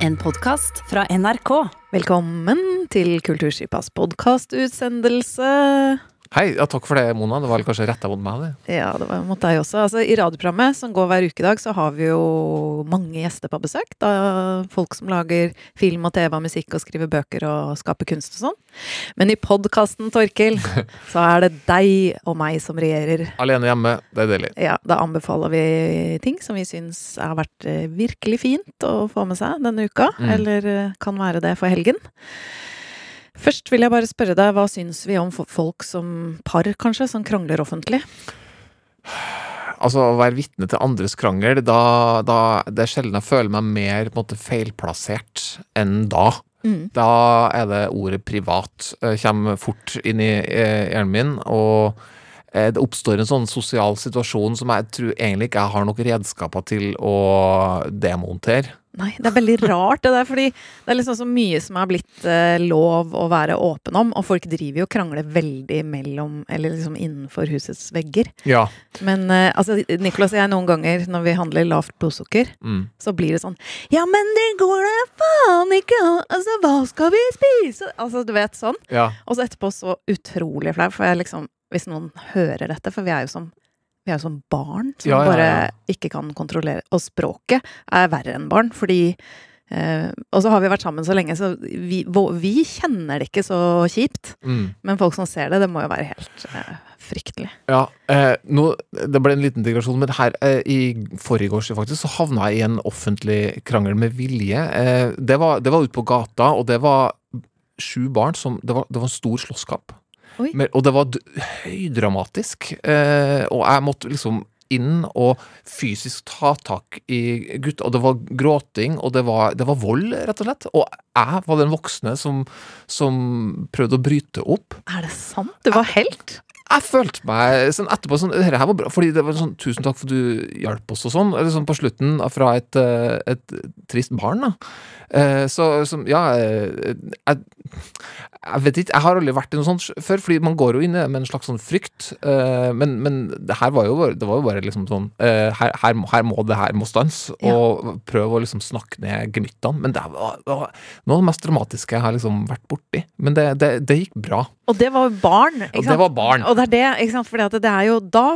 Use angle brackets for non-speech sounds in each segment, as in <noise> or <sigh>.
En podkast fra NRK. Velkommen til Kulturskipas podkastutsendelse. Hei, ja, takk for det, Mona. Det var kanskje retta mot meg, det. Ja, det var mot deg også. Altså, I radioprogrammet som går hver ukedag, så har vi jo mange gjester på besøk. Da folk som lager film og TV og musikk og skriver bøker og skaper kunst og sånn. Men i podkasten, Torkil, <laughs> så er det deg og meg som regjerer. Alene hjemme, det er deilig. Ja, da anbefaler vi ting som vi syns har vært eh, virkelig fint å få med seg denne uka. Mm. Eller eh, kan være det for helgen. Først vil jeg bare spørre deg, hva syns vi om folk som par, kanskje, som krangler offentlig? Altså, å være vitne til andres krangel, da, da Det er sjelden jeg føler meg mer måte feilplassert enn da. Mm. Da er det ordet privat eh, kommer fort inn i eh, hjernen min, og eh, det oppstår en sånn sosial situasjon som jeg tror egentlig ikke jeg har noen redskaper til å demontere. Nei, det er veldig rart det der, fordi det er liksom så mye som er blitt eh, lov å være åpen om, og folk driver jo og krangler veldig mellom, eller liksom innenfor husets vegger. Ja. Men eh, altså, Nicolas og jeg noen ganger når vi handler lavt blodsukker, Mm. så blir det sånn Ja, men det går da faen ikke an! Altså, hva skal vi spise? Altså, du vet, sånn. ja. Og så etterpå så utrolig flau, for jeg liksom Hvis noen hører dette, for vi er jo som vi er jo som barn som Ja, ja, bare ikke kan kontrollere Og språket er verre enn barn, fordi eh, Og så har vi vært sammen så lenge, så vi, vi kjenner det ikke så kjipt. Mm. Men folk som ser det, det må jo være helt eh, fryktelig. Ja, eh, nå, det ble en liten digresjon, men her i forgårs faktisk, så havna jeg i en offentlig krangel med vilje. Eh, det var, det var ute på gata, og det var sju barn som Det var, det var en stor slåsskamp. Men, og det var høydramatisk. Eh, og jeg måtte liksom inn og fysisk ta tak i gutta. Og det var gråting, og det var, det var vold, rett og slett. Og jeg var den voksne som, som prøvde å bryte opp. Er det sant? Du var helt? Jeg følte meg sånn etterpå sånn Dette her var bra. Fordi det var sånn Tusen takk for at du hjalp oss og sånn. Eller sånn på slutten fra et, eh, et trist barn, da. Eh, Så som Ja, jeg, jeg, jeg vet ikke. Jeg har aldri vært i noe sånt før, fordi man går jo inn i det med en slags sånn frykt. Uh, Men, men det her var jo bare, det var jo bare liksom sånn uh, her, her, må- her må det her må stanse. Ja. Og prøve å liksom snakke ned gemyttene. Men det var, det var noe av det mest dramatiske jeg har liksom vært borti. Men det, det, det gikk bra. Og det var barn. Og det var barn. Og det er det, ikke sant? Fordi det er jo Da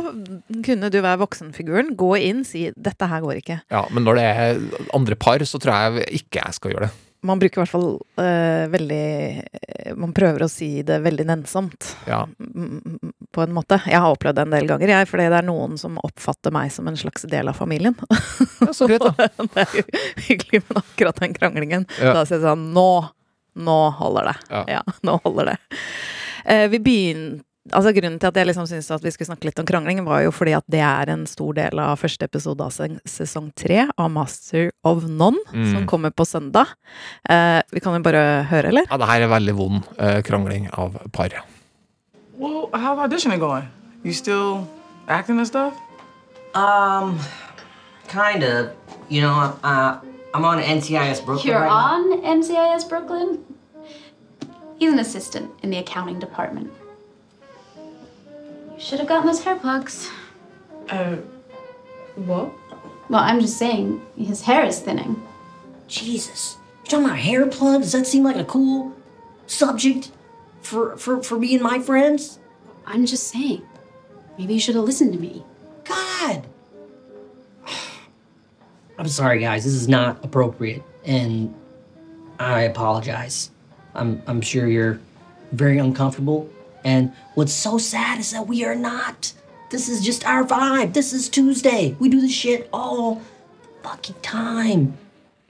kunne du være voksenfiguren, gå inn, si 'dette her går ikke'. Ja, men når det er andre par, så tror jeg ikke jeg skal gjøre det. Man bruker i hvert fall uh, veldig Man prøver å si det veldig nennsomt. Ja. mm, På en måte. Jeg har opplevd det en del ganger, jeg, fordi det er noen som oppfatter meg som en slags del av familien. <laughs> ja, så greit, da. <laughs> det er jo hyggelig, men akkurat den kranglingen Ja. Da sier jeg sånn Nå! Nå holder det. Ja. Ja, nå holder det. Uh, vi begynte Altså Grunnen til at jeg liksom syntes at vi skulle snakke litt om krangling, var jo fordi at det er en stor del av første episode av sesong tre av Master of None, Mm. som kommer på søndag. Eh, vi kan jo bare høre, eller? Ja, det her er veldig vond eh, krangling av par. Well, how's auditioning going? You still acting and stuff? Um, kind of. You know, uh, I'm on NCIS Brooklyn. You're right now. on NCIS Brooklyn? He's an assistant in the accounting department. You should have gotten those hair plugs. Uh, what? Well, I'm just saying, his hair is thinning. Jesus, you're talking about hair plugs? Does that seem like a cool subject for for for me and my friends? I'm just saying. Maybe you should have listened to me. God. <sighs> I'm sorry, guys. This is not appropriate, and I apologize. I'm I'm sure you're very uncomfortable, and what's so sad is that we are not. This is just our vibe. This is Tuesday. We do this shit all fucking time.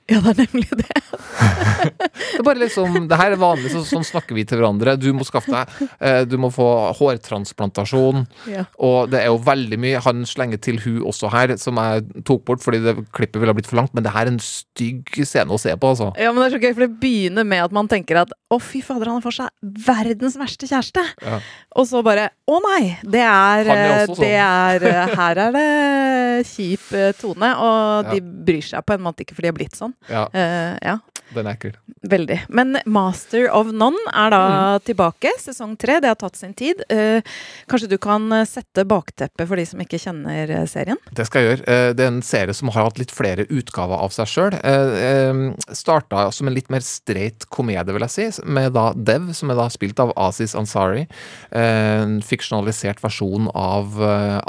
<laughs> Ja, det er nemlig det. Det er bare liksom, det her er vanlig, så, sånn snakker vi til hverandre. Du må skaffe deg eh, Du må få hårtransplantasjon. Ja. Og det er jo veldig mye. Han slenger til hun også her, som jeg tok bort fordi det klippet ville ha blitt for langt. Men det her er en stygg scene å se på, altså. Ja, men det er så gøy, for det begynner med at man tenker at å, fy fader, han har for seg verdens verste kjæreste. Ja. Og så bare å nei, det er, er sånn. det er Her er det kjip eh, tone. Og Ja. de bryr seg på en måte ikke, for de har blitt sånn. Ja. Uh, ja. Den er ekkel. Veldig. Men Master of None er da tilbake. Sesong tre. Det har tatt sin tid. Eh, kanskje du kan eh, sette bakteppet for de som ikke kjenner eh, serien? Det skal jeg gjøre. Det er en serie som har hatt litt flere utgaver av seg sjøl. Starta som en litt mer streit komedie, vil jeg si, med da Dev, som er da spilt av Aziz Ansari. En fiksjonalisert versjon av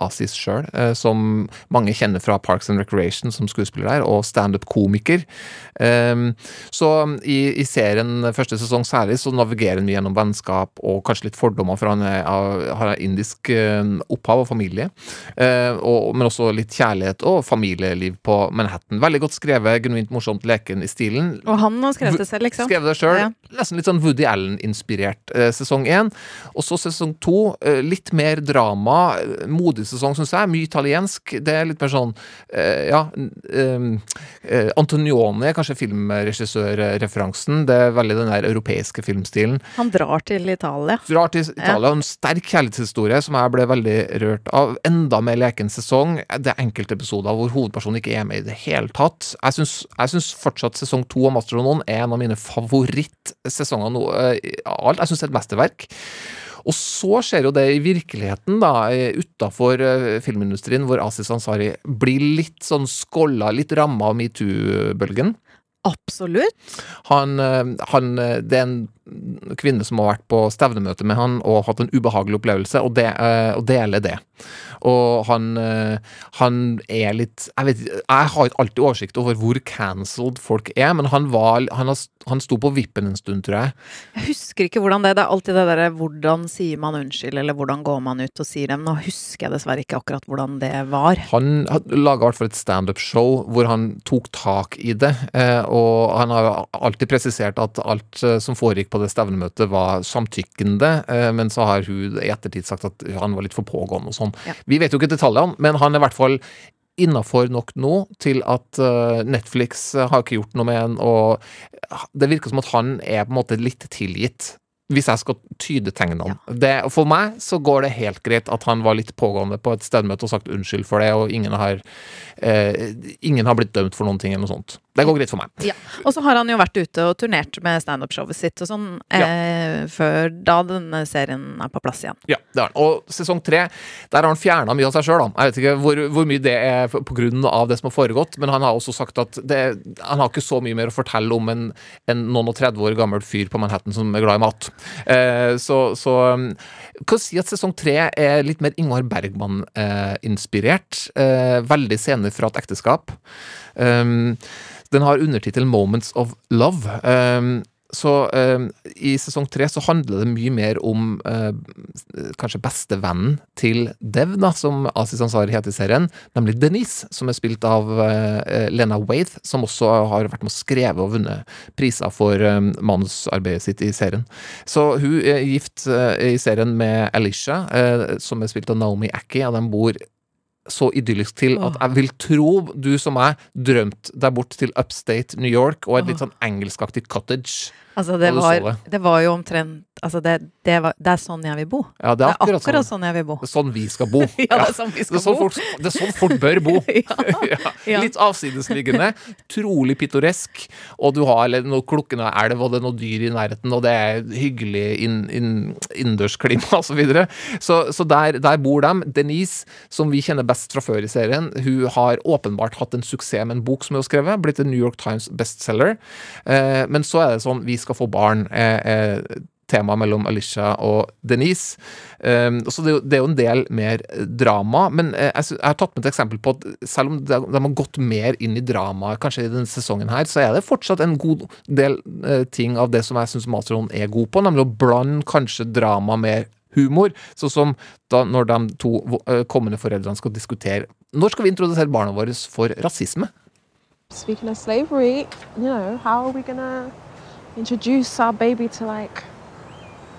Aziz sjøl, som mange kjenner fra Parks and Recreation som skuespiller der, og standup-komiker. Eh, Så i, i serien første sesong særlig så navigerer han mye gjennom vennskap og kanskje litt fordommer, for han er, av- har indisk eh, opphav og familie. Eh, og, men også litt kjærlighet og familieliv på Manhattan. Veldig godt skrevet, genuint morsomt, leken i stilen. Og han har skrevet det selv, liksom. Skrevet det sjøl. Ja. Nesten litt sånn Woody Allen-inspirert eh, sesong én. Og så sesong to, eh, litt mer drama. eh, Modig sesong, syns jeg. Mye italiensk. Det er litt mer sånn eh, Ja. eh, eh, Antonioni er kanskje filmregissørreferansen. Det er veldig den der europeiske filmstilen. Han drar til Italia. Drar til Italia, en sterk kjærlighetshistorie som jeg ble veldig rørt av. Enda mer leken sesong. Det er enkelte episoder hvor hovedpersonen ikke er med i det hele tatt. Jeg syns, fortsatt sesong to av Master er en av mine favorittsesonger nå, eh, alt. Jeg syns det er et mesterverk. Og så skjer jo det i virkeligheten, da, utafor filmindustrien, hvor Asis Ansari blir litt sånn skålla, litt ramma av metoo-bølgen. Absolutt. Han, eh, han, eh, det er en kvinne som har vært på stevnemøte med han og hatt en ubehagelig opplevelse, og, det, eh, og deler det. Og han, eh, han er litt Jeg vet jeg har ikke alltid oversikt over hvor cancelled folk er, men han var Han, har, han sto på vippen en stund, tror jeg. Jeg husker ikke hvordan det Det er alltid det derre hvordan sier man unnskyld, eller hvordan går man ut og sier dem. Nå husker jeg dessverre ikke akkurat hvordan det var. Han laga i hvert fall et standup-show hvor han tok tak i det. eh, Og han har jo alltid presisert at alt eh, som foregikk på det stevnemøtet, var samtykkende. Men så har hun i ettertid sagt at han var litt for pågående og sånn. Ja. Vi vet jo ikke detaljene, men han er i hvert fall innafor nok nå til at eh, Netflix har ikke gjort noe med han, og det virker som at han er på en måte litt tilgitt. Hvis jeg skal tyde tegnene. Det, for meg så går det helt greit at han var litt pågående på et stedmøte og sagt unnskyld for det, og ingen har, eh, ingen har blitt dømt for noen ting eller noe sånt. Det går greit for meg. Ja. Og så har han jo vært ute og turnert med standup-showet sitt og sånn, eh, før da denne serien er på plass igjen. Ja, det har han. Og sesong tre, der har han fjerna mye av seg sjøl. Jeg vet ikke hvor, hvor mye det er på grunn av det som har foregått, men han har også sagt at det, han har ikke så mye mer å fortelle om en, en noen og 30 år gammel fyr på Manhattan som er glad i mat. Eh, så, så um, kan si at sesong tre er litt mer Ingvar Bergman-inspirert. Eh, veldig scener fra et ekteskap. Um, den har undertittel 'Moments of Love'. Så eh, i sesong tre så handler det mye mer om eh, kanskje bestevennen til Dev, da, som Asis Ansari heter i serien, nemlig Denise, som er spilt av eh, Lena Waithe, som også har vært med å skrevet og vunnet priser for um, manusarbeidet sitt i serien. Så hun er gift uh, i serien med Alicia, uh, som er spilt av Naomi Ackie, og de bor så idyllisk til at jeg vil tro du som jeg drømte deg bort til upstate New York og et litt sånn engelskaktig cottage. Altså, det var, det. var jo omtrent Altså, det, det, var, det er sånn jeg vil bo. Ja, det Det er er akkurat, akkurat sånn. sånn jeg vil bo. Det er sånn vi skal bo. <laughs> Ja, det er sånn vi skal det er sånn bo. Folk, det er sånn folk bør bo. <laughs> <laughs> Ja. Ja. Litt avsidesliggende, trolig pittoresk, og du har eller, noe klukkende elv, og det er noe dyr i nærheten, og det er hyggelig inn, inn, innendørsklima osv. Så, videre. så Så der, der bor de. Denise, som vi kjenner best fra før i serien, hun har åpenbart hatt en suksess med en bok som hun har skrevet, blitt en New York Times bestselger. Eh, men så er det sånn, vi skal få barn. Eh, tema mellom Alicia og Denise. Um, så det er, jo, er en del mer drama, men eh, jeg, har tatt med et eksempel på at selv om de, har gått mer inn i dramaet kanskje i denne sesongen her, så er det fortsatt en god del eh, ting av det som jeg syns Masteron er god på, nemlig å blande kanskje drama med humor, sånn som da når de to eh, kommende foreldrene skal diskutere når skal vi introdusere barna våre for rasisme? Speaking of slavery, you know, how are we gonna introduce our baby to like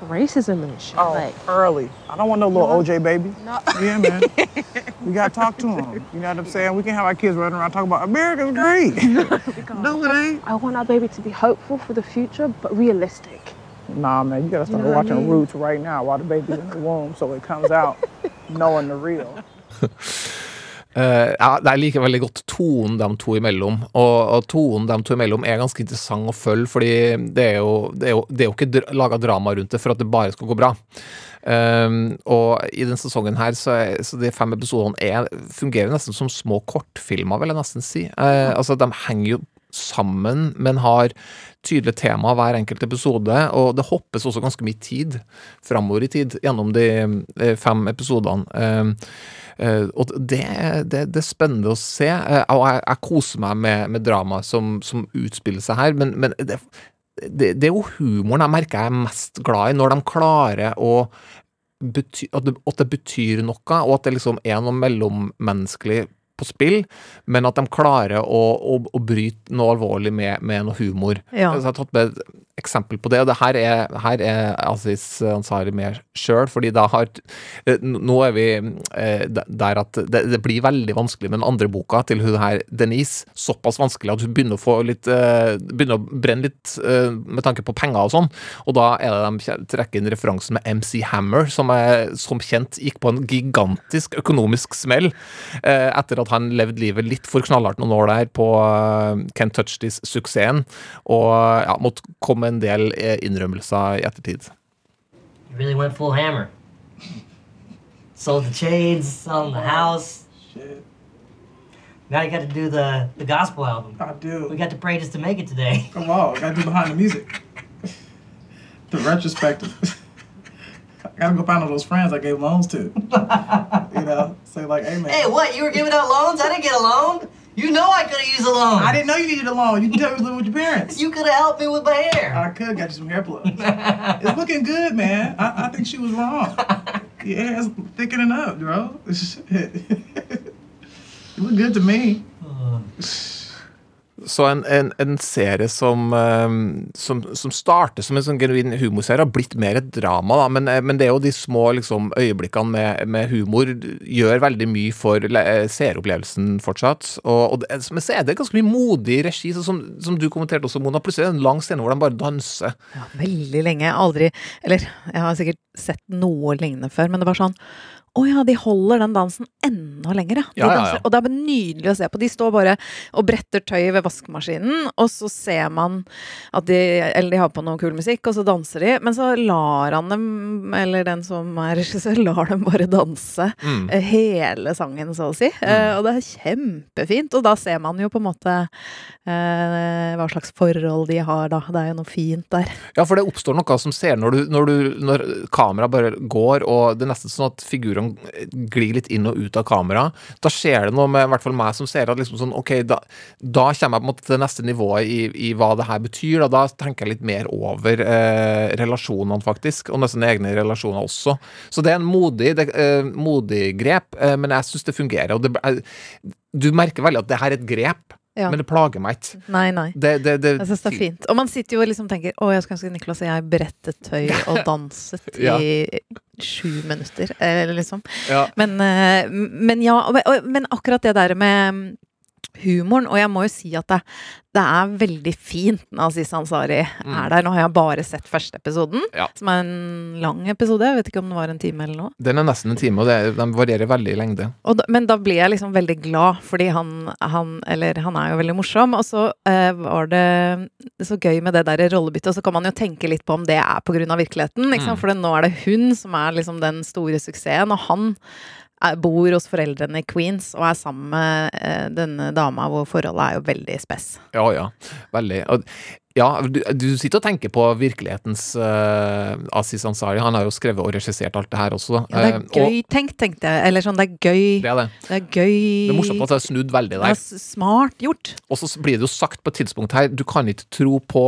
racism and shit? Oh, Like, early. I don't want no little OJ baby. no. <laughs> Yeah, man. <laughs> we gotta talk to him. You know what I'm saying? We can have our kids running around talking about America's great. <laughs> no, it ain't. I want our baby to be hopeful for the future, but realistic. Nah, man, you gotta start know what I watching mean? Roots right now while the baby's in the womb, so it comes out knowing the real. Eh, ja, det er likevel veldig godt tonen dem to imellom, og, og tonen dem to imellom er ganske interessant å følge, fordi det er jo, det er jo, det er jo ikke dr laga drama rundt det for at det bare skal gå bra. Um, og i denne sesongen her, så, er, så de fem episodene er, fungerer nesten som små kortfilmer, vil jeg nesten si. Uh, altså, de henger jo sammen, men har tydelige tema hver enkelt episode, og det hoppes også ganske mye tid framover i tid gjennom de eh, fem episodene. Um, Uh, og det, det, det, er spennende å se, uh, og jeg, jeg, koser meg med, med drama som, som, utspiller seg her, men, men det, det, er jo humoren jeg merker jeg er mest glad i, når de klarer å bety, at, det, betyr noe, og at det liksom er noe mellommenneskelig på spill, men at de klarer å, å, å bryte noe alvorlig med, med noe humor. Ja. Så jeg har tatt med et eksempel på det, og det her er, her er Aziz Ansari med sjøl, fordi da har eh, Nå er vi eh, der at det, det, blir veldig vanskelig med den andre boka til hun her Denise. Såpass vanskelig at hun begynner å få litt eh, Begynner å brenne litt med tanke på penger og sånn, og da er det de trekker inn referansen med MC Hammer, som er som kjent gikk på en gigantisk økonomisk smell etter at at han levde livet litt for knallhardt noen år der på uh, Can't Touch This-suksessen, og ja, måtte komme en del eh, innrømmelser i ettertid. You really went full hammer. Sold the chains, sold the house. Shit. Now you got to do the, the gospel album. I do. We got to pray just to make it today. Come on, got to do behind the music. the retrospective. I gotta go find all those friends I gave loans to. <laughs> you know, say like, hey man. Hey, what? You were giving out loans? I didn't get a loan. You know I could have used a loan. I didn't know you needed a loan. You tell me living with your parents. You could have helped me with my hair. I could got you some hair plugs. it's looking good, man. I, I think she was wrong. <laughs> Your hair's thickening up, bro. <laughs> you look good to me. Uh. Så en, en, en serie som, um, som, som, starter som en sånn genuin humorserie, har blitt mer et drama. Da. Men, eh, men det er jo de små liksom, øyeblikkene med, med, humor gjør veldig mye for eh, seeropplevelsen fortsatt. Og, og det, men så er det ganske mye modig regi, som, som, du kommenterte også, Mona. Plutselig er det en lang scene hvor de bare danser. Ja, veldig lenge. Aldri Eller jeg har sikkert sett noe lignende før, men det var sånn å ja, de holder den dansen enda lenger, ja. ja, ja, ja. Og det er nydelig å se på. De står bare og bretter tøy ved vaskemaskinen, og så ser man at de Eller de har på noe kul musikk, og så danser de. Men så lar han dem, eller den som er regissør, lar dem bare danse mm. Eh, hele sangen, så å si. Mm. Uh, og det er kjempefint. Og da ser man jo på en måte eh, hva slags forhold de har, da. Det er jo noe fint der. Ja, for det oppstår noe som ser når, du, når, du, når kameraet bare går, og det er nesten sånn at figurene glir litt inn og ut av kamera. Da skjer det noe med i hvert fall meg som ser at liksom sånn, ok, da, da kommer jeg på en måte til det neste nivået i, i, hva det her betyr. Da, da tenker jeg litt mer over eh, relasjonene, faktisk, og nesten egne relasjoner også. Så det er en modig, det, eh, modig grep, eh, men jeg syns det fungerer. og det, du merker veldig at det her er et grep. Ja. Men det plager meg ikke. Nei, nei. Det, det, det, jeg syns det er fint. Og man sitter jo og liksom tenker Å, jeg skulle ønske Niklas og jeg brettet tøy <laughs> og danset ja. i sju minutter, eller liksom. Ja. Men, eh, men, ja. Men akkurat det der med humoren. Og jeg må jo si at det, det er veldig fint når Aziz Ansari mm. er der. Nå har jeg bare sett første episoden, ja. som er en lang episode. Jeg vet ikke om det var en time eller noe. Den er nesten en time, og det, den varierer veldig i lengde. Da, men da blir jeg liksom veldig glad, fordi han, han Eller han er jo veldig morsom. Og så eh, var det så gøy med det der rollebyttet, og så kan man jo tenke litt på om det er av virkeligheten. Mm. For nå er det hun som er liksom den store suksessen, og han bor hos foreldrene i Queens og er sammen med eh, denne dama hvor forholdet er jo veldig spess. Ja, ja. Veldig. Ja, du, du sitter og tenker på virkelighetens uh, Aziz Ansari. Han har jo skrevet og regissert alt det her også. Ja, det er eh, gøy og, tenkt, tenkte jeg. Eller sånn, det er gøy. Det er det. Det er gøy. Det er morsomt at det er snudd veldig der. Det er smart gjort. Og så blir det jo sagt på et tidspunkt her, du kan ikke tro på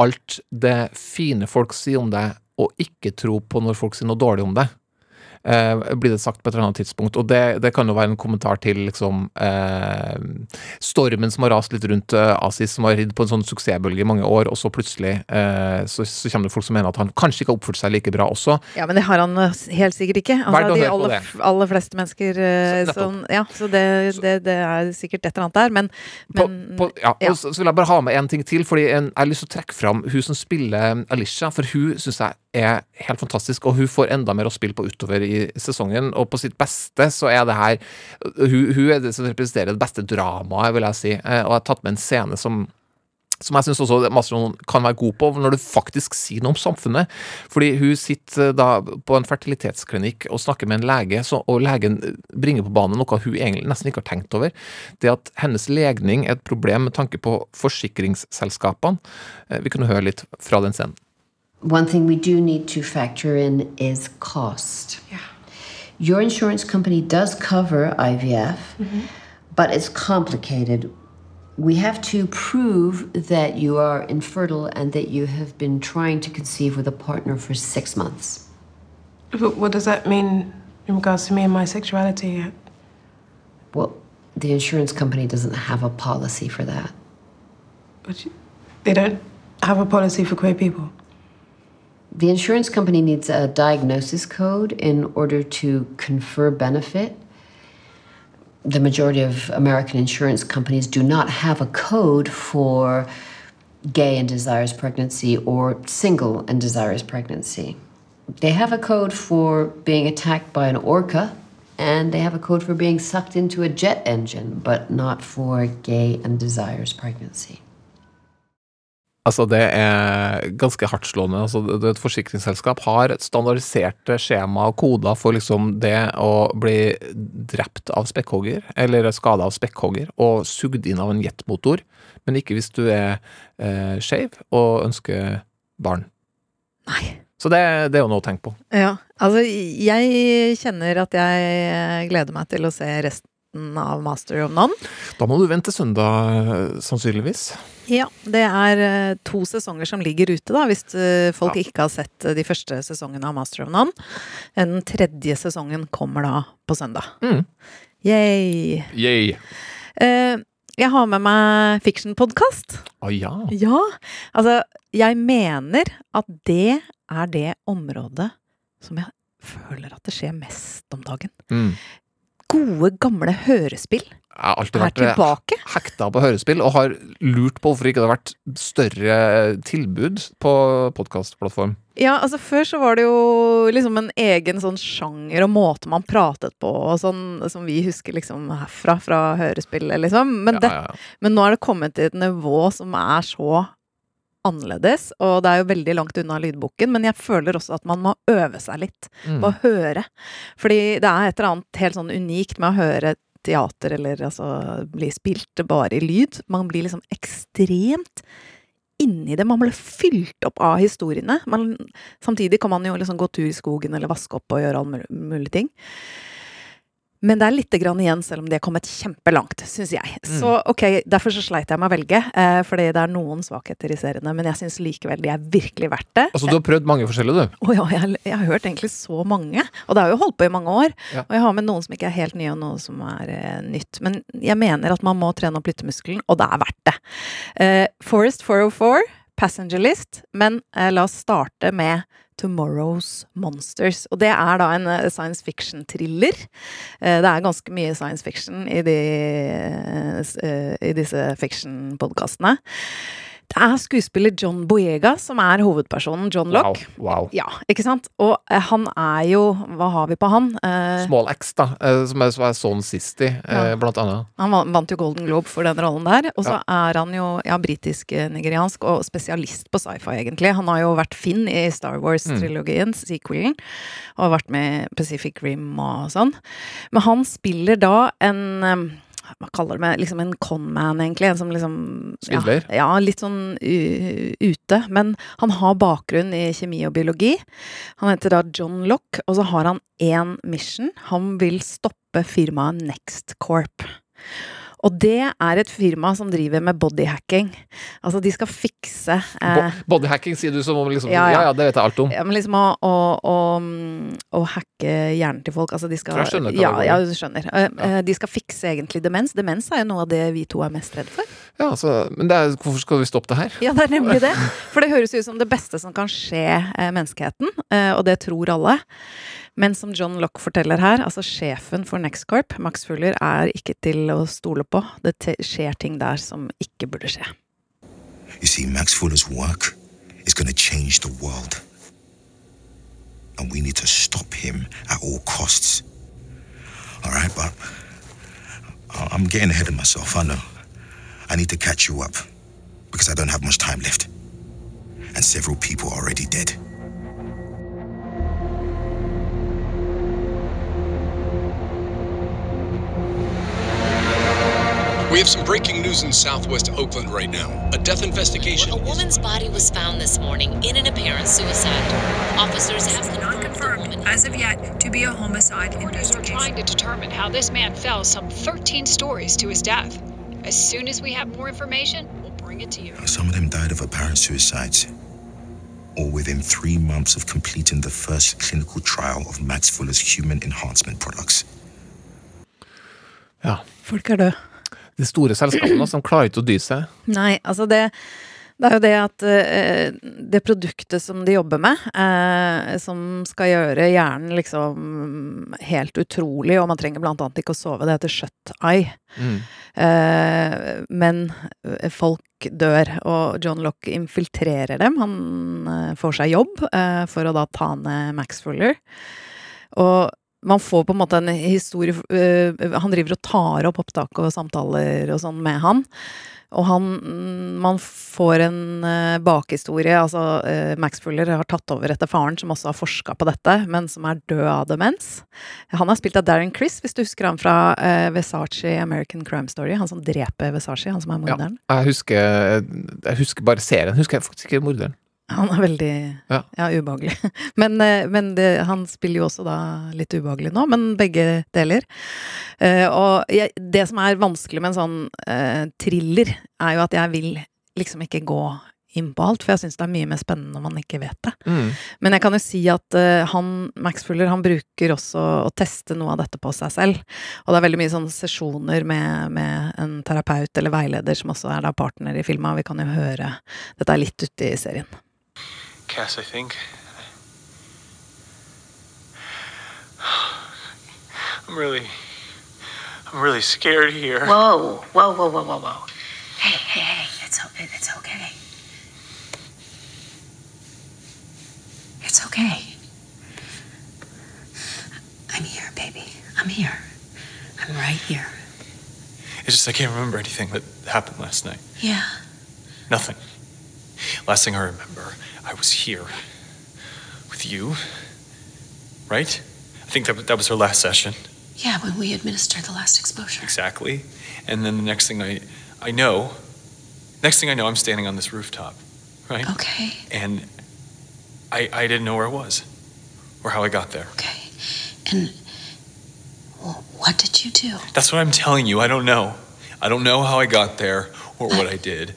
alt det fine folk sier om deg, og ikke tro på når folk sier noe dårlig om deg eh, blir det sagt på et eller annet tidspunkt. Og det, det kan jo være en kommentar til liksom eh, stormen som har rast litt rundt eh, Asis, som har ridd på en sånn suksessbølge i mange år, og så plutselig eh, så, så, kommer det folk som mener at han kanskje ikke har oppført seg like bra også. Ja, men det har han eh, helt sikkert ikke. Altså, de aller, aller, fleste mennesker eh, sånn, Ja, så det, det, det, er sikkert et eller annet der, men, men på, på, ja, ja. Og så, så vil jeg bare ha med en ting til, fordi en, jeg har lyst til å trekke fram hun som spiller Alicia, for hun syns jeg er helt fantastisk, og hun får enda mer å spille på utover i sesongen. Og på sitt beste så er det her Hun, hun er det som representerer det beste dramaet, vil jeg si. Eh, Og jeg har tatt med en scene som som jeg syns også Master of kan være god på, når du faktisk sier noe om samfunnet. Fordi hun sitter da på en fertilitetsklinikk og snakker med en lege, og legen bringer på banen noe hun egentlig nesten ikke har tenkt over. Det at hennes legning er et problem med tanke på forsikringsselskapene. Eh, Vi kunne høre litt fra den scenen. One thing we do need to factor in is cost. Yeah. Your insurance company does cover IVF, mm-hmm. but it's complicated. We have to prove that you are infertile and that you have been trying to conceive with a partner for six months. But what does that mean in regards to me and my sexuality? Well, the insurance company doesn't have a policy for that. But you- They don't have a policy for queer people. The insurance company needs a diagnosis code in order to confer benefit. The majority of American insurance companies do not have a code for gay and desirous pregnancy or single and desirous pregnancy. They have a code for being attacked by an orca, and they have a code for being sucked into a jet engine, but not for gay and desirous pregnancy. Altså, det er ganske hardtslående. Altså, et forsikringsselskap har standardiserte skjema og koder for liksom det å bli drept av spekkhogger, eller skada av spekkhogger, og sugd inn av en jetmotor, men ikke hvis du er eh, skeiv og ønsker barn. Nei. Så det, det er jo noe å tenke på. Ja, altså jeg kjenner at jeg gleder meg til å se resten av Master of None. Da må du vente søndag, sannsynligvis. Ja, det er eh, to sesonger som ligger ute, da, hvis eh, folk Ja. ikke har sett eh, de første sesongene av Master of None. Den tredje sesongen kommer da på søndag. Mm. Yay! Yay. Eh, jeg har med meg fiction-podkast. Å ja. Ja, altså jeg mener at det er det området som jeg føler at det skjer mest om dagen. Mm. Gode, gamle hørespill Jeg har alltid vært eh, tilbake. hekta på hørespill, og har lurt på hvorfor ikke det har vært større tilbud på podkastplattform. Ja, altså før så var det jo liksom en egen sånn sjanger og måte man pratet på, og sånn som vi husker liksom herfra, fra hørespillet, liksom. Men, det, Ja, ja, ja. men nå er det kommet til et nivå som er så annerledes, og det er jo veldig langt unna lydboken, men jeg føler også at man må øve seg litt Mm. på å høre. Fordi det er et eller annet helt sånn unikt med å høre teater, eller altså bli spilt bare i lyd. Man blir liksom ekstremt inni det. Man blir fylt opp av historiene. Man, samtidig kan man jo liksom gå tur i skogen eller vaske opp og gjøre alle mulige ting. Men det er lite grann igjen, selv om de er kommet kjempelangt, syns jeg. Så ok, derfor så sleit jeg med å velge, eh, fordi det er noen svakheter i seriene, men jeg syns likevel de er virkelig verdt det. Altså, du har prøvd mange forskjellige, du. Å ja, jeg, jeg har hørt egentlig så mange. Og det har jo holdt på i mange år. Ja. Og jeg har med noen som ikke er helt nye, og noe som er eh, nytt. Men jeg mener at man må trene opp lyttemuskelen, og det er verdt det. Eh, Forest 404, Passenger List, men eh, la oss starte med Tomorrow's Monsters. Og det er da en eh, science fiction-thriller. Eh, det er ganske mye science fiction i, de, eh, i disse fiction-podkastene. Det er skuespiller John Boyega som er hovedpersonen, John Wow. Lock. wow. Ja, ikke sant? Og eh, han er jo Hva har vi på han? Eh, Small X, da, eh, som er, er sånn sist i, eh, Ja. blant annet. han vant jo Golden Globe for den rollen der. Og så er han jo ja, britisk-nigeriansk og spesialist på sci-fi, egentlig. Han har jo vært Finn i Star Wars-trilogien, sequelen, og vært med Pacific Rim og sånn. Men han spiller da en eh, hva kaller det med, liksom en conman, egentlig. En som liksom? Ja, ja litt sånn ute. Men han har bakgrunn i kjemi og biologi. Han heter da John Lock, og så har han én mission. Han vil stoppe firmaet Next Corp. Og det er et firma som driver med bodyhacking. Altså, de skal fikse eh, Bo bodyhacking sier du som om liksom Ja, ja, ja. det vet jeg alt om. ja, men liksom å, å, å, å hacke hjernen til folk. Altså de skal jeg skjønner ja, ja, du skjønner. Eh, eh, De skal fikse egentlig demens. Demens er jo noe av det vi to er mest redd for. Ja, så, men det er, hvorfor skal vi stoppe det her? Ja, det er nemlig det. For det høres ut som det beste som kan skje eh, menneskeheten, eh, og det tror alle. Men som John Lock forteller her, altså sjefen for Nextcorp, Max Fuller, er ikke til å stole på. Det skjer ting der som ikke burde skje. You see, Max Fuller's work is going to change the world. and we need to stop him at all costs. All right, but I'm getting ahead of myself, I know. I need to catch you up because I don't have much time left. And several people are already dead. We have some breaking news in southwest Oakland right now. A death investigation. A woman's body was found this morning in an apparent suicide. Officers have not confirmed as of yet to be a homicide investigation. trying to determine how this man fell some 13 stories to his death. As soon as we have more information, we'll bring it to you. Some of them died of apparent suicides, or within three months of completing the first clinical trial of Max Fuller's human enhancement products. Ja. Folk er døde. De store selskapene som klarer ikke å dy seg. Nei, altså det det er jo det at uh, det produktet som de jobber med, uh, som skal gjøre hjernen liksom helt utrolig, og man trenger blant annet ikke å sove, det heter shut eye. Mm. Uh, men folk dør, og John Lock infiltrerer dem. Han får seg jobb for å da ta ned Max Fuller. Og man får på en måte en historie uh, Han driver og tar opp opptak og samtaler og sånn med han. Og han Man får en uh, bakhistorie. Altså, uh, Max Fuller har tatt over etter faren, som også har forska på dette, men som er død av demens. Han er spilt av Darren Criss, hvis du husker han fra uh, Versace American Crime Story. Han som dreper Versace, han som er Ja. morderen. Jeg husker, jeg husker bare serien. Husker jeg faktisk ikke morderen. Han er veldig Ja. ja, ubehagelig. <laughs> Men, eh, men det, han spiller jo også da litt ubehagelig nå, men begge deler. Uh, og jeg, det som er vanskelig med en sånn uh, thriller, er jo at jeg vil liksom ikke gå inn på alt, for jeg syns det er mye mer spennende når man ikke vet det. Mm. Men jeg kan jo si at uh, han, Max Fuller han bruker også å teste noe av dette på seg selv. Og det er veldig mye sånne sesjoner med, med en terapeut eller veileder som også er da partner i filma. Vi kan jo høre Dette er litt ute i serien. Cass, I think. <sighs> I'm really. I'm really scared here. Whoa, whoa, whoa, whoa, whoa, whoa. Hey, hey, hey, it's, it's okay. It's okay. I'm here, baby. I'm here. I'm right here. It's just I can't remember anything that happened last night. Yeah. Nothing. Last thing I remember, I was here with you, right? I think that, that was our last session. Yeah, when we administered the last exposure. Exactly. And then the next thing I, I know, next thing I know, I'm standing on this rooftop, right? Okay. And I, I didn't know where I was or how I got there. Okay. And what did you do? That's what I'm telling you. I don't know. I don't know how I got there or what I did.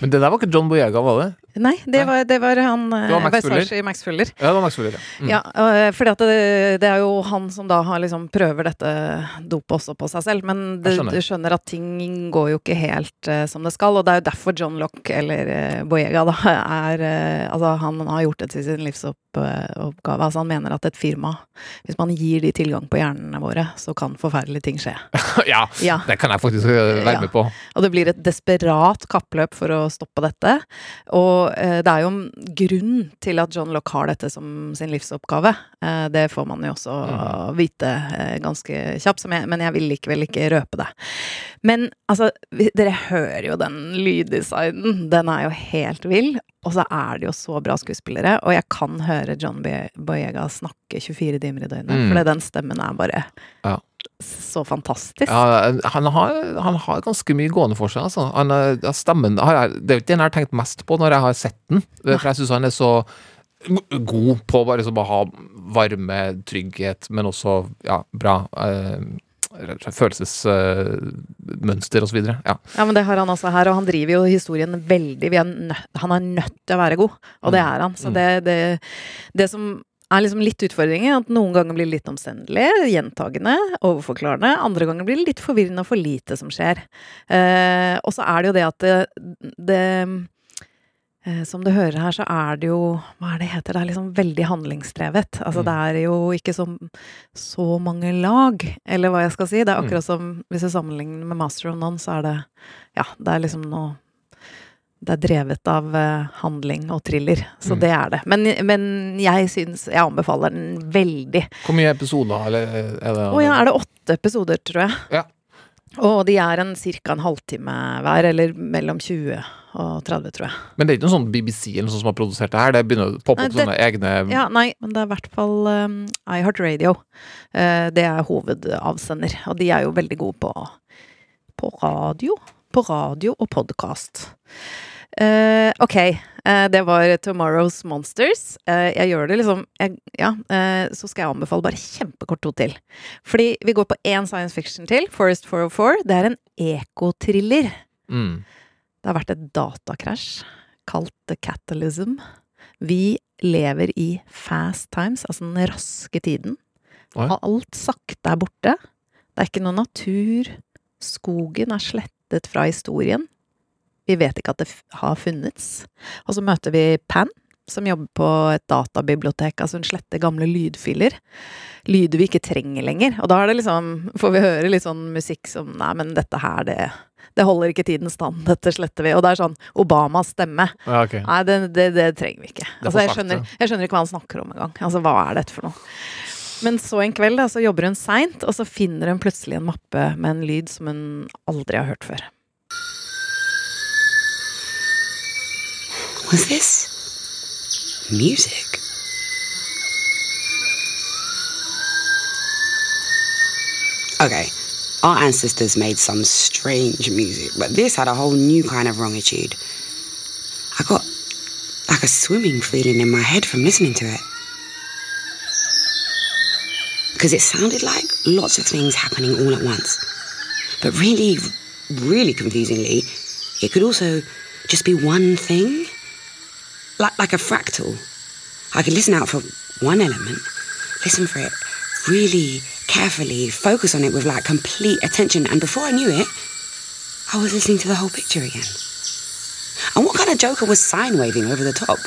Men det der var ikke John Boyega, var det? Nei, det var, det var han Det var Max eh, Fuller. Max Fuller. Ja, det var Max Fuller, ja. Mm. Ja, fordi at det, det er jo han som da har liksom prøver dette dopet også på seg selv. Men du skjønner. skjønner at ting går jo ikke helt uh, som det skal. Og det er jo derfor John Lock, eller uh, Boyega, da, er uh, Altså, han har gjort det til sin livsoppgave. Altså, han mener at et firma, hvis man gir de tilgang på hjernene våre, så kan forferdelige ting skje. <laughs> ja, Ja. det kan jeg faktisk være med på. Og det blir et desperat kappløp for å stoppe dette. Og det er jo en grunn til at John Lock har dette som sin livsoppgave. Eh, det får man jo også vite eh, ganske kjapt, som jeg, men jeg vil likevel ikke røpe det. Men altså, dere hører jo den lyddesignen. Den er jo helt vill. Og så er det jo så bra skuespillere, og jeg kan høre John Boyega snakke 24 timer i døgnet. Mm. Fordi den stemmen er bare Ja. Så fantastisk. Ja, han, har, han har ganske mye gående for seg. Altså. Han, ja, stemmen har Det er jo ikke den jeg har tenkt mest på når jeg har sett den. For jeg syns han er så god på bare å ha varme, trygghet, men også ja, bra eh, følelsesmønster videre. Ja. Ja, men det har han også her, og han driver jo historien veldig Han er nødt til å være god, og det Mm. er han. Så Mm. det, det, det som er liksom litt utfordringen, at noen ganger blir det litt omstendelig, gjentagende, overforklarende. Andre ganger blir det litt forvirrende og for lite som skjer. Eh, og så er det jo det at det, det eh, som du hører her, så er det jo Hva er det heter? Det er liksom veldig handlingsdrevet. Altså Mm. det er jo ikke så, så mange lag, eller hva jeg skal si. Det er Mm. akkurat som hvis du sammenligner med Master of None, så er det Ja, det er liksom noe det er drevet av eh, handling og thriller, så Mm. det er det. Men, men jeg syns Jeg anbefaler den veldig. Hvor mye episoder eller er det? Å ja, er det åtte episoder, tror jeg. Ja. Og de er en ca. en halvtime hver, eller mellom 20 og 30, tror jeg. Men det er ikke noe sånn BBC eller noe sånt som har produsert det her? Det begynner å poppe opp det- sånne egne Ja, nei, men det er i hvert fall um, iHeartRadio. Uh, det er hovedavsender, og de er jo veldig gode på, på radio. På radio og podkast. Uh, ok, uh, det var Tomorrow's Monsters. Uh, jeg gjør det liksom jeg, Ja, så skal jeg anbefale bare kjempekort to til. Fordi vi går på én science fiction til, Forest 404. Det er en ekotriller. Mm. Det har vært et datakrasj kalt The Catalysm. Vi lever i fast times, altså den raske tiden. Alt sakte er borte. Det er ikke noe natur. Skogen er slettet fra historien. Vi vet ikke at det har funnits. Og så møter vi Pan, som jobber på et databibliotek. Altså hun sletter gamle lydfiler. Lyder vi ikke trenger lenger. Og da er det liksom, får vi høre litt sånn musikk som Nei, men dette her, det det holder ikke tidens stand, dette sletter vi. Og det er sånn Obamas stemme. Ja, okay. Nei, det, det, det trenger vi ikke. Altså, jeg, skjønner, jeg skjønner ikke hva han snakker om engang. Altså, hva er dette for noe? Men så en kveld da, så jobber hun seint, og så finner hun plutselig en mappe med en lyd som hun aldri har hørt før. Was this music? Okay, our ancestors made some strange music, but this had a whole new kind of wrongitude. I got like a swimming feeling in my head from listening to it. Because it sounded like lots of things happening all at once. But really, really confusingly, it could also just be one thing like, like a fractal. I could listen out for one element, listen for it really carefully, focus on it with like complete attention, and before I knew it, I was listening to the whole picture again. And what kind of joker was sine waving over the top?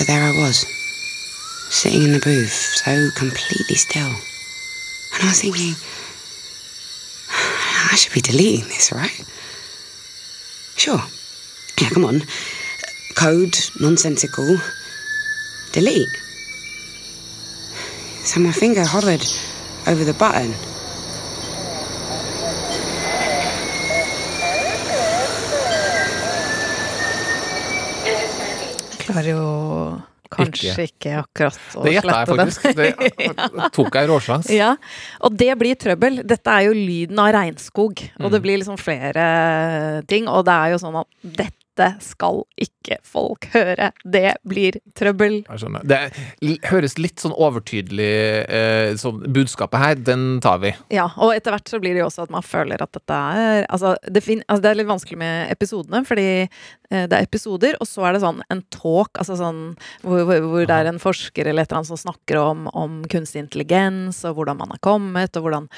So there I was, sitting in the booth, so completely still. And I was thinking, I should be deleting this, right? Sure. Yeah, come on. Code, nonsensical. Delete. So my finger hovered over the button. Klarer jo kanskje ikke, akkurat å Det gjetta jeg faktisk. Det <laughs> <laughs> tok jeg råsjans. Ja, og det blir trøbbel. Dette er jo lyden av regnskog, og Mm. det blir liksom flere ting, og det er jo sånn at dette skal ikke folk høre. Det blir trøbbel. Jeg skjønner. Det høres litt sånn overtydelig eh, sånn Budskapet her, den tar vi. Ja, og etter hvert så blir det jo også at man føler at dette er Altså, det, fin altså, det er litt vanskelig med episodene, fordi det er episoder, og så er det sånn en talk, altså sånn hvor, hvor, hvor det er en forsker eller et eller annet som snakker om, om kunstig intelligens, og hvordan man har kommet, og hvordan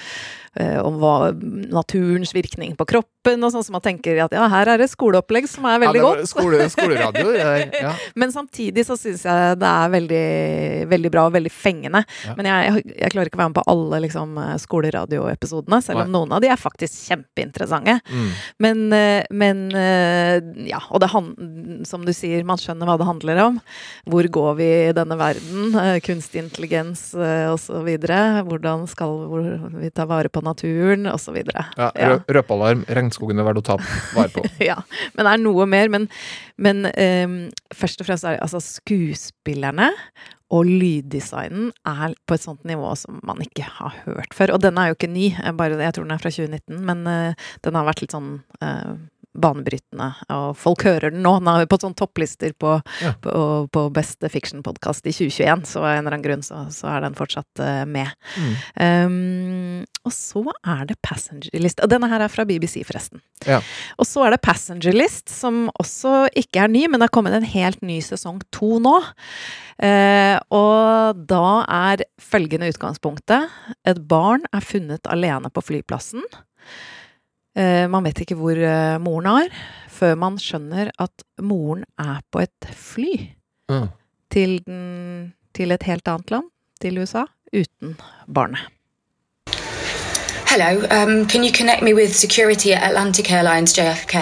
eh, om hva naturens virkning på kroppen, og sånn som man tenker at ja, her er det skoleopplegg som er veldig Ja, godt. skole- <laughs> skoleradio, det ja. Men samtidig så syns jeg det er veldig, veldig bra og veldig fengende. Ja. Men jeg, jeg, klarer ikke å være med på alle liksom, skoleradioepisodene, selv om Nei. noen av de er faktisk kjempeinteressante. Mm. Men, eh, men eh, ja, og det som du sier, man skjønner hva det handler om. Hvor går vi i denne verden? Eh, Kunstig intelligens osv. så videre. Hvordan skal vi ta vare på naturen, videre. Ja, Ja. rø røpealarm. Regnskogen er verdt å ta vare på. <laughs> ja, men det er noe mer. Men, men um, først og fremst er det altså skuespillerne og lyddesignen er på et sånt nivå som man ikke har hørt før. Og denne er jo ikke ny, jeg bare, jeg tror den er fra 2019, men uh, den har vært litt sånn eh, banebrytende, og folk hører den nå. Den er på sånn topplister på, Ja. på, på beste fiction-podkast i 2021, så av en eller annen grunn så, så er den fortsatt eh, med. Mm. Um, og så er det Passenger List. Og denne her er fra BBC, forresten. Ja. Og så er det Passenger List, som også ikke er ny, men det har kommet en helt ny sesong to nå. Uh, og da er følgende utgangspunktet. Et barn er funnet alene på flyplassen. Eh, man vet ikke hvor eh, moren er, før man skjønner at moren er på et fly Mm. til, den, til et helt annet land, til USA, uten barnet. Hello, um, can you connect me with security at Atlantic Airlines JFK?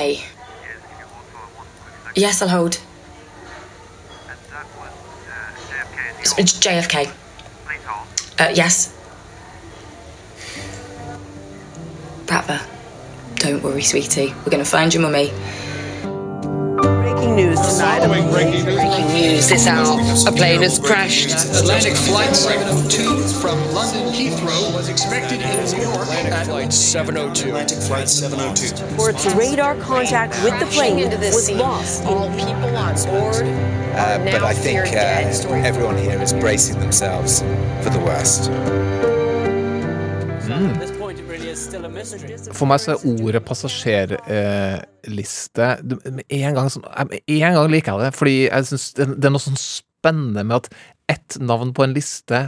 Yes, I'll hold. JFK. Uh, yes. Rather. Don't worry, sweetie. We're gonna find your mummy. Breaking news tonight. Breaking news this hour. A plane has crashed. Atlantic Flight 702 from London Heathrow was expected in New York at Flight 702. Atlantic Flight 702. Reports radar contact with the plane was lost. All people on board Uh, but I think uh, everyone here is bracing themselves for the worst. For meg så er ordet passasjerliste eh, Med sånn en gang liker jeg det, fordi jeg synes det, det er noe sånn spennende med at ett navn på en liste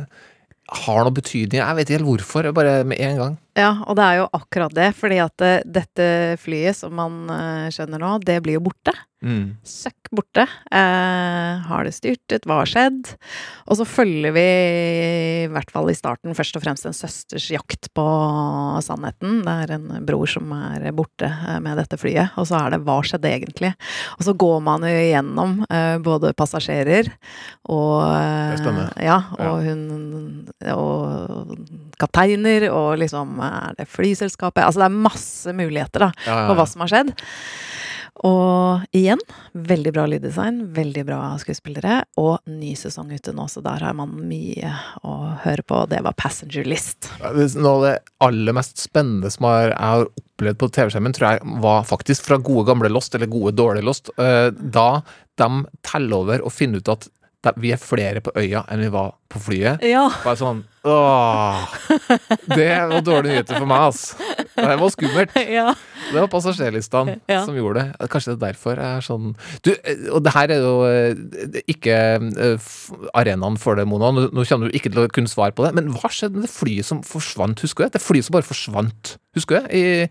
har noe betydning. Jeg vet ikke helt hvorfor, bare med en gang. Ja, og det er jo akkurat det, fordi at eh, dette flyet, som man eh, skjønner nå, det blir jo borte. Mm. Søkk borte. Eh, har det styrtet? Hva har skjedd? Og så følger vi, i hvert fall i starten, først og fremst en søsters jakt på sannheten. Det er en bror som er borte eh, med dette flyet, og så er det hva skjedde egentlig? Og så går man jo igjennom eh, både passasjerer og eh, Ja, og hun og kapteiner, og liksom er det flyselskapet Altså det er masse muligheter, da, Ja, ja, for hva som har skjedd. Og igjen, veldig bra lyddesign, veldig bra skuespillere, og ny sesong ute nå, så der har man mye å høre på. Det var Passenger List. Noe av det aller mest spennende som jeg har opplevd på TV-skjermen, tror jeg var faktisk fra gode gamle Lost, eller gode dårlige Lost, eh, da de teller over og finner ut at de- vi er flere på øya enn vi var på flyet. Ja. Bare sånn Åh! Det var dårlige nyheter for meg, ass. Det var skummelt. <laughs> Ja. Det var passasjerlistene Ja. som gjorde det. Kanskje det er derfor jeg er sånn Du, eh, og det her er jo eh, ikke eh, arenaen for det, Mona. Nå kommer du ikke til å kunne svare på det. Men hva skjedde med det flyet som forsvant? Husker du det? Det flyet som bare forsvant. Husker du det?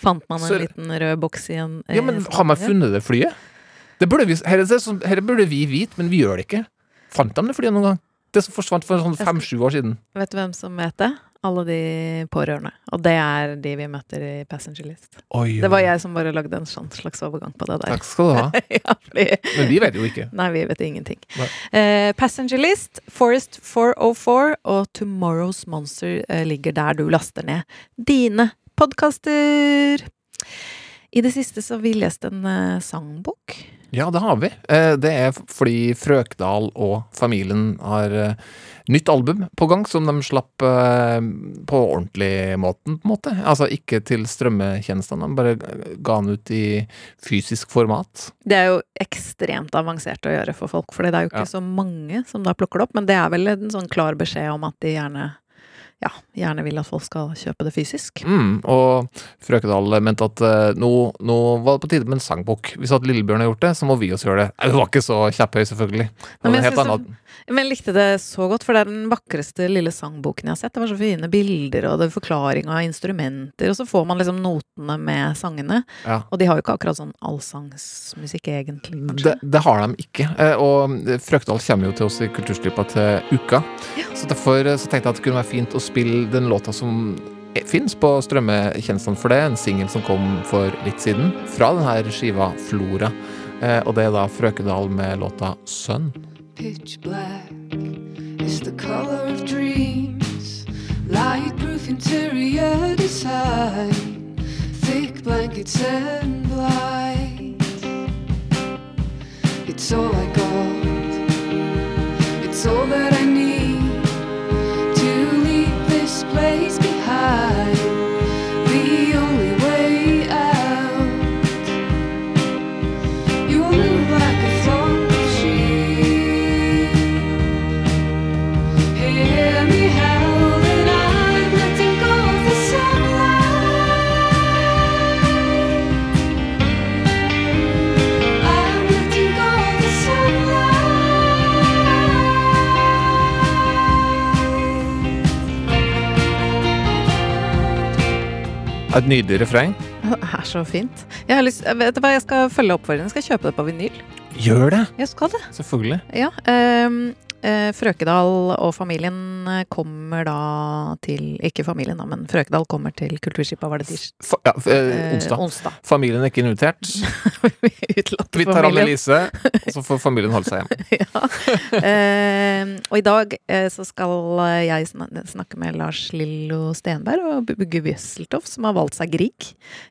Fant man en Så- liten rød boks i en ja, men har man funnet det flyet? Det burde vi, her, det her burde vi vite, men vi gjør det ikke. Fant de det flyet noen gang? Det som forsvant for sånn fem-sju år siden. Vet du hvem som vet det? Alle de pårørende. Og det er de vi møter i Passenger List. Oi, Det var jeg som bare lagde en sånn slags overgang på det der. Takk skal du ha. <laughs> ja, fordi... Men vi vet jo ikke. Nei, vi vet ingenting. Eh, Passenger List, Forest 404 og Tomorrow's Monster eh, ligger der du laster ned dine podkaster. I det siste så har vi lest en eh, sangbok. Ja, det har vi. Eh, Det er fordi Frøkdal og familien har eh, nytt album på gang, som de slapp eh, på ordentlig måten, på en måte. Altså ikke til strømmetjenestene, de bare ga den ut i fysisk format. Det er jo ekstremt avansert å gjøre for folk, for det er jo ikke Ja. så mange som da plukker det opp, men det er vel en sånn klar beskjed om at de gjerne ja, gjerne vil at folk skal kjøpe det fysisk. Mm, og Frøkedal mente at eh, nå, nå var det på tide med en sangbok. Hvis at Lillebjørn har gjort det, så må vi også gjøre det. det Hun var ikke så kjepphøy, selvfølgelig. Nei, Men jeg det- Men jeg likte det så godt, for det er den vakreste lille sangboken jeg har sett. Det var så fine bilder, og det er forklaring av instrumenter, og så får man liksom notene med sangene. Ja. Og de har jo ikke akkurat sånn allsangsmusikk, egentlig. Det, det har de ikke. eh, Og Frøkedal kommer jo til oss i Kulturstripa til uka. Så derfor eh, så tenkte jeg at det kunne være fint å spille den låta som fins på strømmetjenestene, for det en singel som kom for litt siden, fra denne skiva Flora. Eh, Og det er da Frøkedal med låta Sønn. Pitch black is the color of dreams. Light interior design. Thick blankets and light. It's all I got. It's all that I Et nydelig refreng. Det er så fint. Jeg har lyst, vet du hva, jeg skal følge oppfordringen. Jeg skal kjøpe det på vinyl. Gjør det! Jeg skal det. Selvfølgelig. Ja, eh, Frøkedal og familien eh, kommer da til Ikke familien, da, men Frøkedal kommer til Kulturskipet, var det tirsdag? Ja, eh, Eh, onsdag. onsdag. Familien er ikke invitert. <laughs> Utelatt Vi tar familien. lise <laughs> og så får familien holde seg hjemme. <laughs> Eh, og i dag eh, så skal eh, jeg snakke med Lars Lillo Stenberg og Bugge Wieseltoff, som har valgt seg Grieg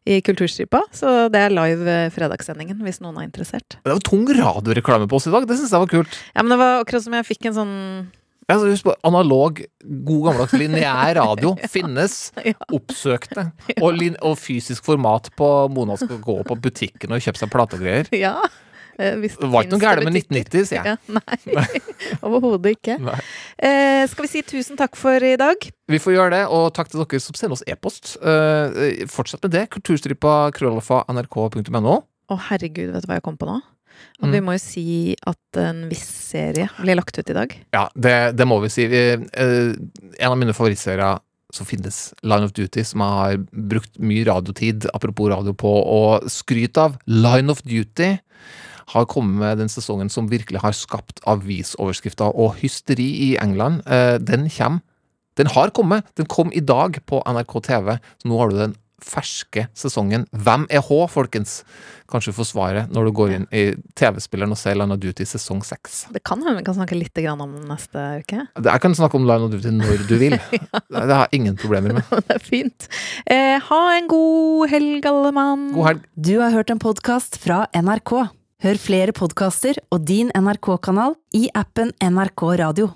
i Kulturskipa. Så det er live eh, fredagssendingen, hvis noen er interessert. Det var tung radioreklame på oss i dag. Det syns jeg var kult. Ja, men det var akkurat som jeg fikk en sånn Ja, husk på, analog, god gammeldags lineær radio <laughs> finnes. Oppsøkte. <laughs> Og, lin og fysisk format på Mona skal gå på butikken og kjøpe seg plategreier. Ja. eh, hvis Det var ikke noe gærent med 1990, sier jeg. <laughs> Ja, nei, overhodet ikke. Nei. Eh, skal vi si tusen takk for i dag? Vi får gjøre det, og takk til dere som sender oss e-post. Eh, fortsett med det. Kulturstripa krøllalfa nrk.no. Å herregud, vet du hva jeg kom på nå? At Mm. vi må jo si at en viss serie blir lagt ut i dag. Ja, det, det må vi si. Eh, en av mine favorittserier som finnes, Line of Duty, som jeg har brukt mye radiotid, apropos radio, på å skryte av. Line of Duty har kommet med den sesongen som virkelig har skapt avisoverskrifter og hysteri i England. Eh, den kommer. Den har kommet. Den kom i dag på NRK TV, så nå har du den ferske sesongen. Hvem er H, folkens? Kanskje du får svaret når du går inn i TV-spilleren og ser Line of Duty sesong seks. Det kan hende vi kan snakke litt om den neste uke. Jeg kan snakke om Line of Duty når du vil. <laughs> Det har jeg ingen problemer med. <laughs> det er fint. Eh, ha en god helg, alle mann. God helg. Du har hørt en podkast fra NRK. Hør flere podkaster og din NRK-kanal i appen NRK Radio.